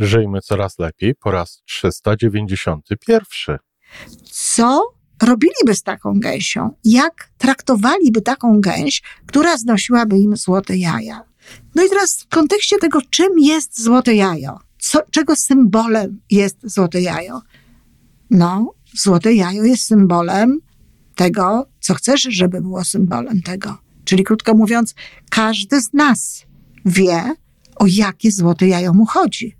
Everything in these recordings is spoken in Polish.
Żyjmy coraz lepiej po raz 391. Co robiliby z taką gęsią? Jak traktowaliby taką gęś, która znosiłaby im złote jaja? No i teraz w kontekście tego, czym jest złote jajo? Co, czego symbolem jest złote jajo? No, złote jajo jest symbolem tego, co chcesz, żeby było symbolem tego. Czyli krótko mówiąc, każdy z nas wie, o jakie złote jajo mu chodzi.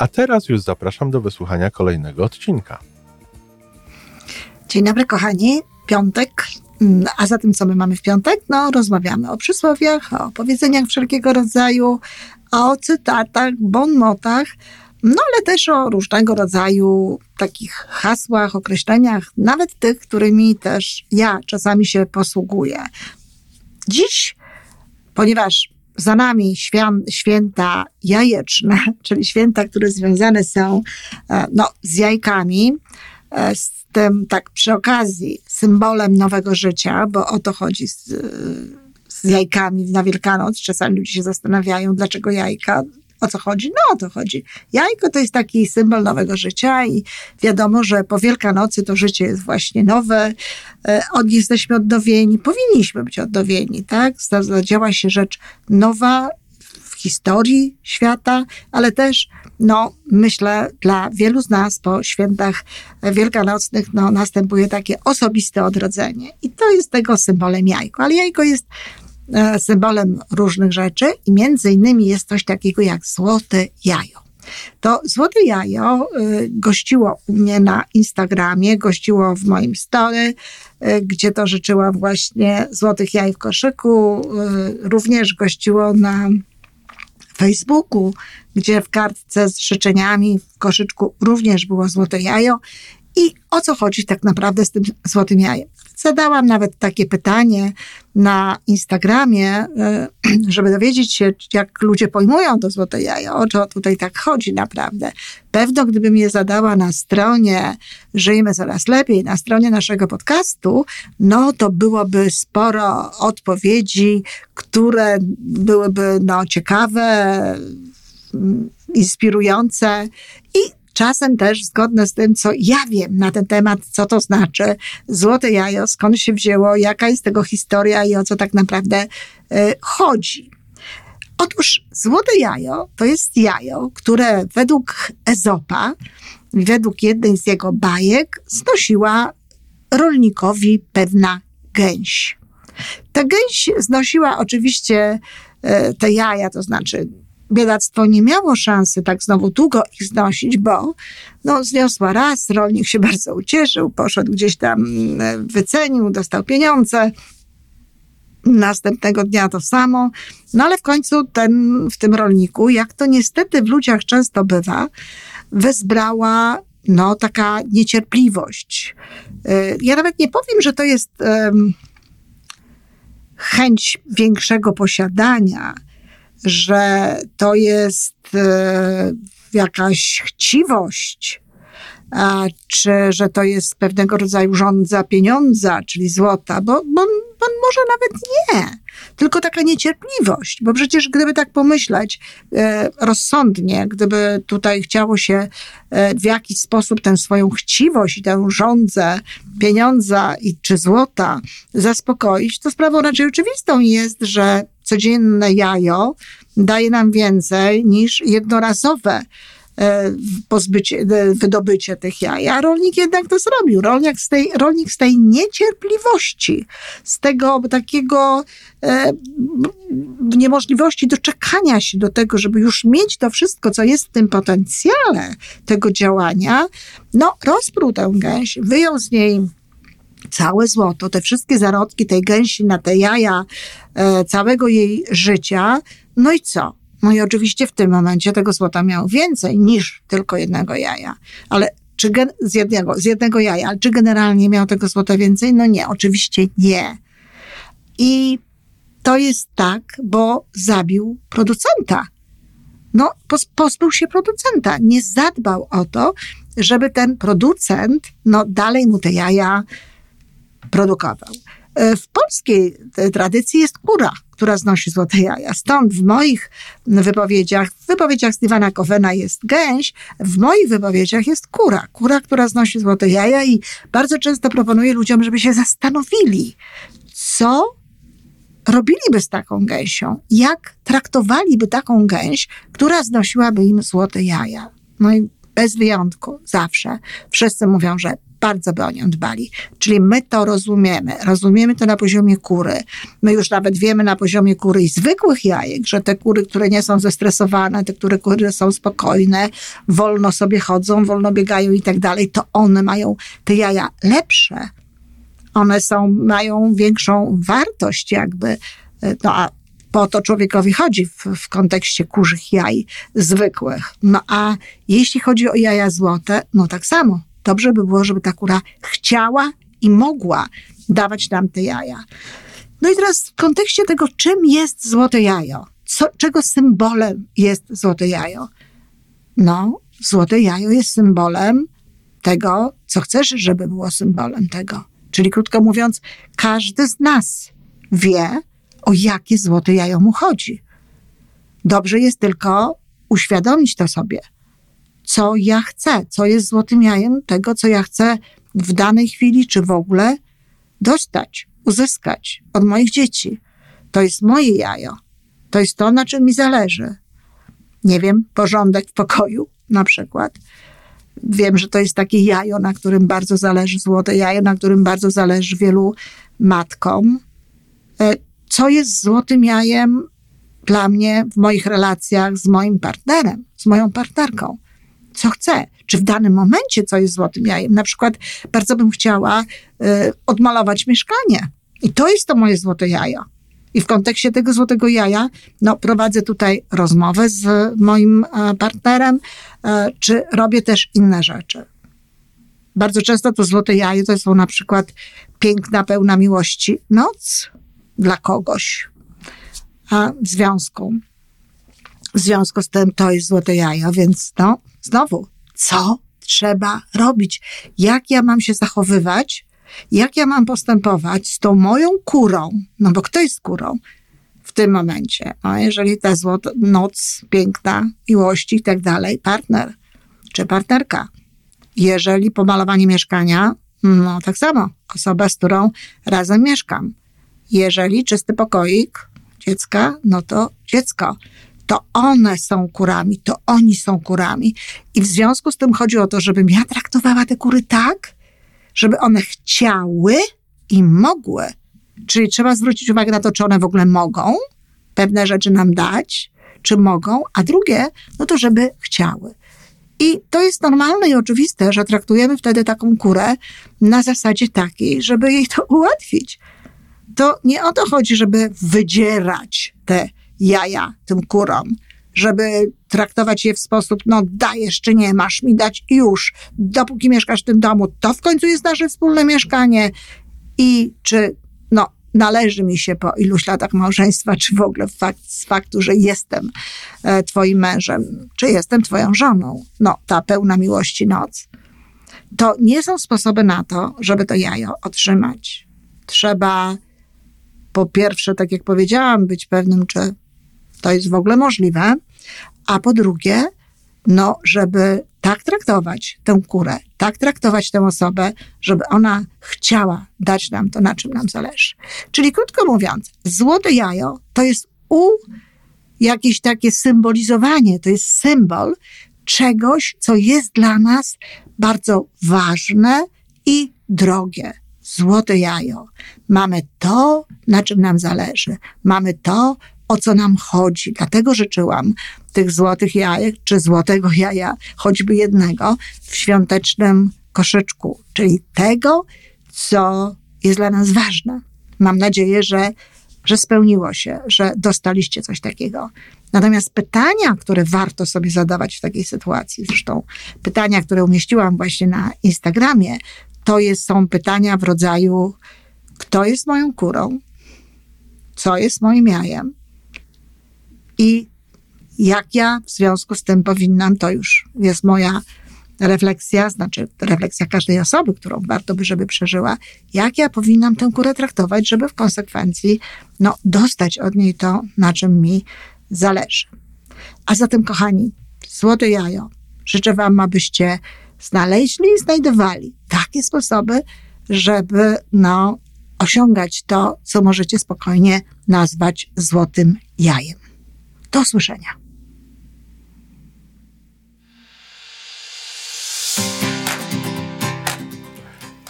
A teraz już zapraszam do wysłuchania kolejnego odcinka. Dzień dobry, kochani. Piątek. Mm, A za tym, co my mamy w piątek? No, rozmawiamy o przysłowiach, o powiedzeniach wszelkiego rodzaju, o cytatach, bonmotach, no ale też o różnego rodzaju takich hasłach, określeniach, nawet tych, którymi też ja czasami się posługuję. Dziś, ponieważ za nami świę- święta jajeczne, czyli święta, które związane są e, no, z jajkami, e, z tym tak przy okazji symbolem nowego życia, bo o to chodzi z, z jajkami na Wielkanoc. Czasami ludzie się zastanawiają, dlaczego jajka. O co chodzi? No o to chodzi. Jajko to jest taki symbol nowego życia i wiadomo, że po Wielkanocy to życie jest właśnie nowe. E, Od, jesteśmy odnowieni, powinniśmy być odnowieni, tak? Zadziała się rzecz nowa w historii świata, ale też, no, myślę, dla wielu z nas po świętach wielkanocnych, no, następuje takie osobiste odrodzenie. I to jest tego symbolem jajko. Ale jajko jest symbolem różnych rzeczy i między innymi jest coś takiego jak złote jajo. To złote jajo y, gościło u mnie na Instagramie, gościło w moim story, y, gdzie to życzyłam właśnie złotych jaj w koszyku. Również gościło na Facebooku, gdzie w kartce z życzeniami w koszyczku również było złote jajo. I o co chodzi tak naprawdę z tym złotym jajem? Zadałam nawet takie pytanie na Instagramie, y, żeby dowiedzieć się, jak ludzie pojmują to złote jajo, o co tutaj tak chodzi naprawdę. Pewno gdybym je zadała na stronie Żyjmy Coraz Lepiej, na stronie naszego podcastu, no to byłoby sporo odpowiedzi, które byłyby no, ciekawe, mm, inspirujące i czasem też zgodne z tym, co ja wiem na ten temat, co to znaczy złote jajo, skąd się wzięło, jaka jest tego historia i o co tak naprawdę y, chodzi. Otóż złote jajo to jest jajo, które według Ezopa, według jednej z jego bajek, znosiła rolnikowi pewna gęś. Ta gęś znosiła oczywiście e, te jaja, to znaczy biedactwo nie miało szansy tak znowu długo ich znosić, bo no, zniosła raz, rolnik się bardzo ucieszył, poszedł gdzieś tam, e, wycenił, dostał pieniądze. Następnego dnia to samo. No ale w końcu ten, w tym rolniku, jak to niestety w ludziach często bywa, wezbrała no, taka niecierpliwość. E, Ja nawet nie powiem, że to jest em, chęć większego posiadania, że to jest e, jakaś chciwość, czy że to jest pewnego rodzaju żądza pieniądza, czyli złota, bo, bo, bo może nawet nie, tylko taka niecierpliwość, bo przecież gdyby tak pomyśleć e, rozsądnie, gdyby tutaj chciało się e, w jakiś sposób tę swoją chciwość i tę żądzę pieniądza i czy złota zaspokoić, to sprawą raczej oczywistą jest, że codzienne jajo daje nam więcej niż jednorazowe pozbycie, e, wydobycie tych jaj. A rolnik jednak to zrobił. Rolnik z tej, rolnik z tej niecierpliwości, z tego takiego e, niemożliwości doczekania się do tego, żeby już mieć to wszystko, co jest w tym potencjale tego działania, no rozprół tę gęś, wyjął z niej całe złoto, te wszystkie zarodki tej gęsi na te jaja e, całego jej życia. No i co? No i oczywiście w tym momencie tego złota miał więcej niż tylko jednego jaja. Ale czy z, jednego, z jednego jaja, ale czy generalnie miał tego złota więcej? No nie, oczywiście nie. I to jest tak, bo zabił producenta. No, pozbył się producenta. Nie zadbał o to, żeby ten producent, no, dalej mu te jaja produkował. E, w polskiej tradycji jest kura, która znosi złote jaja. Stąd w moich wypowiedziach, w wypowiedziach Stevena Covena jest gęś, w moich wypowiedziach jest kura. Kura, która znosi złote jaja i bardzo często proponuję ludziom, żeby się zastanowili, co robiliby z taką gęsią, jak traktowaliby taką gęś, która znosiłaby im złote jaja. No i bez wyjątku, zawsze wszyscy mówią, że bardzo by o nią dbali. Czyli my to rozumiemy. Rozumiemy to na poziomie kury. My już nawet wiemy na poziomie kury i zwykłych jajek, że te kury, które nie są zestresowane, te które kury są spokojne, wolno sobie chodzą, wolno biegają i tak dalej, to one mają te jaja lepsze. One są, mają większą wartość jakby. No a po to człowiekowi chodzi w, w kontekście kurzych jaj zwykłych. No a jeśli chodzi o jaja złote, no tak samo Dobrze by było, żeby ta kura chciała i mogła dawać nam te jaja. No i teraz w kontekście tego, czym jest złote jajo? Co, czego symbolem jest złote jajo? No, złote jajo jest symbolem tego, co chcesz, żeby było symbolem tego. Czyli krótko mówiąc, każdy z nas wie, o jakie złote jajo mu chodzi. Dobrze jest tylko uświadomić to sobie co ja chcę, co jest złotym jajem tego, co ja chcę w danej chwili, czy w ogóle dostać, uzyskać od moich dzieci. To jest moje jajo. To jest to, na czym mi zależy. Nie wiem, porządek w pokoju na przykład. Wiem, że to jest takie jajo, na którym bardzo zależy, złote jajo, na którym bardzo zależy wielu matkom. E, co jest złotym jajem dla mnie w moich relacjach z moim partnerem, z moją partnerką? Co chcę, czy w danym momencie co jest złotym jajem. Na przykład bardzo bym chciała y, odmalować mieszkanie. I to jest to moje złote jajo. I w kontekście tego złotego jaja, no, prowadzę tutaj rozmowę z moim e, partnerem, e, czy robię też inne rzeczy. Bardzo często to złote jajo to są na przykład piękna, pełna miłości noc dla kogoś a w związku. W związku z tym to jest złote jajo, więc no, znowu, co trzeba robić? Jak ja mam się zachowywać? Jak ja mam postępować z tą moją kurą? No bo kto jest kurą w tym momencie? No, jeżeli ta złota noc piękna, miłości i tak dalej, partner czy partnerka. Jeżeli pomalowanie mieszkania, no tak samo, osoba, z którą razem mieszkam. Jeżeli czysty pokoik dziecka, no to dziecko to one są kurami, to oni są kurami. I w związku z tym chodzi o to, żebym ja traktowała te kury tak, żeby one chciały i mogły. Czyli trzeba zwrócić uwagę na to, czy one w ogóle mogą pewne rzeczy nam dać, czy mogą, a drugie, no to żeby chciały. I to jest normalne i oczywiste, że traktujemy wtedy taką kurę na zasadzie takiej, żeby jej to ułatwić. To nie o to chodzi, żeby wydzierać te jaja tym kurom, żeby traktować je w sposób, no dajesz czy nie, masz mi dać już, dopóki mieszkasz w tym domu, to w końcu jest nasze wspólne mieszkanie i czy, no, należy mi się po iluś latach małżeństwa, czy w ogóle fakt, z faktu, że jestem e, twoim mężem, czy jestem twoją żoną, no, ta pełna miłości noc. To nie są sposoby na to, żeby to jajo otrzymać. Trzeba po pierwsze, tak jak powiedziałam, być pewnym, czy to jest w ogóle możliwe. A po drugie, no, żeby tak traktować tę kurę, tak traktować tę osobę, żeby ona chciała dać nam to, na czym nam zależy. Czyli krótko mówiąc, złote jajo to jest u jakieś takie symbolizowanie, to jest symbol czegoś, co jest dla nas bardzo ważne i drogie. Złote jajo. Mamy to, na czym nam zależy. Mamy to, o co nam chodzi. Dlatego życzyłam tych złotych jajek, czy złotego jaja, choćby jednego, w świątecznym koszyczku, czyli tego, co jest dla nas ważne. Mam nadzieję, że, że spełniło się, że dostaliście coś takiego. Natomiast pytania, które warto sobie zadawać w takiej sytuacji, zresztą pytania, które umieściłam właśnie na Instagramie, to jest, są pytania w rodzaju: kto jest moją kurą? Co jest moim jajem? I jak ja w związku z tym powinnam, to już jest moja refleksja, znaczy refleksja każdej osoby, którą warto by, żeby przeżyła, jak ja powinnam tę kurę traktować, żeby w konsekwencji no, dostać od niej to, na czym mi zależy. A zatem, kochani, złote jajo, życzę Wam, abyście znaleźli i znajdowali takie sposoby, żeby no, osiągać to, co możecie spokojnie nazwać złotym jajem. Do usłyszenia.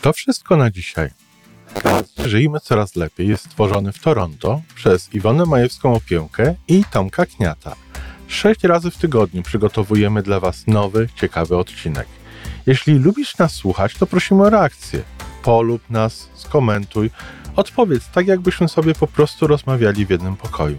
To wszystko na dzisiaj. Żyjmy coraz lepiej jest stworzony w Toronto przez Iwonę Majewską Opiełkę i Tomka Kniata. Sześć razy w tygodniu przygotowujemy dla Was nowy, ciekawy odcinek. Jeśli lubisz nas słuchać, to prosimy o reakcję. Polub nas, skomentuj, odpowiedz tak, jakbyśmy sobie po prostu rozmawiali w jednym pokoju.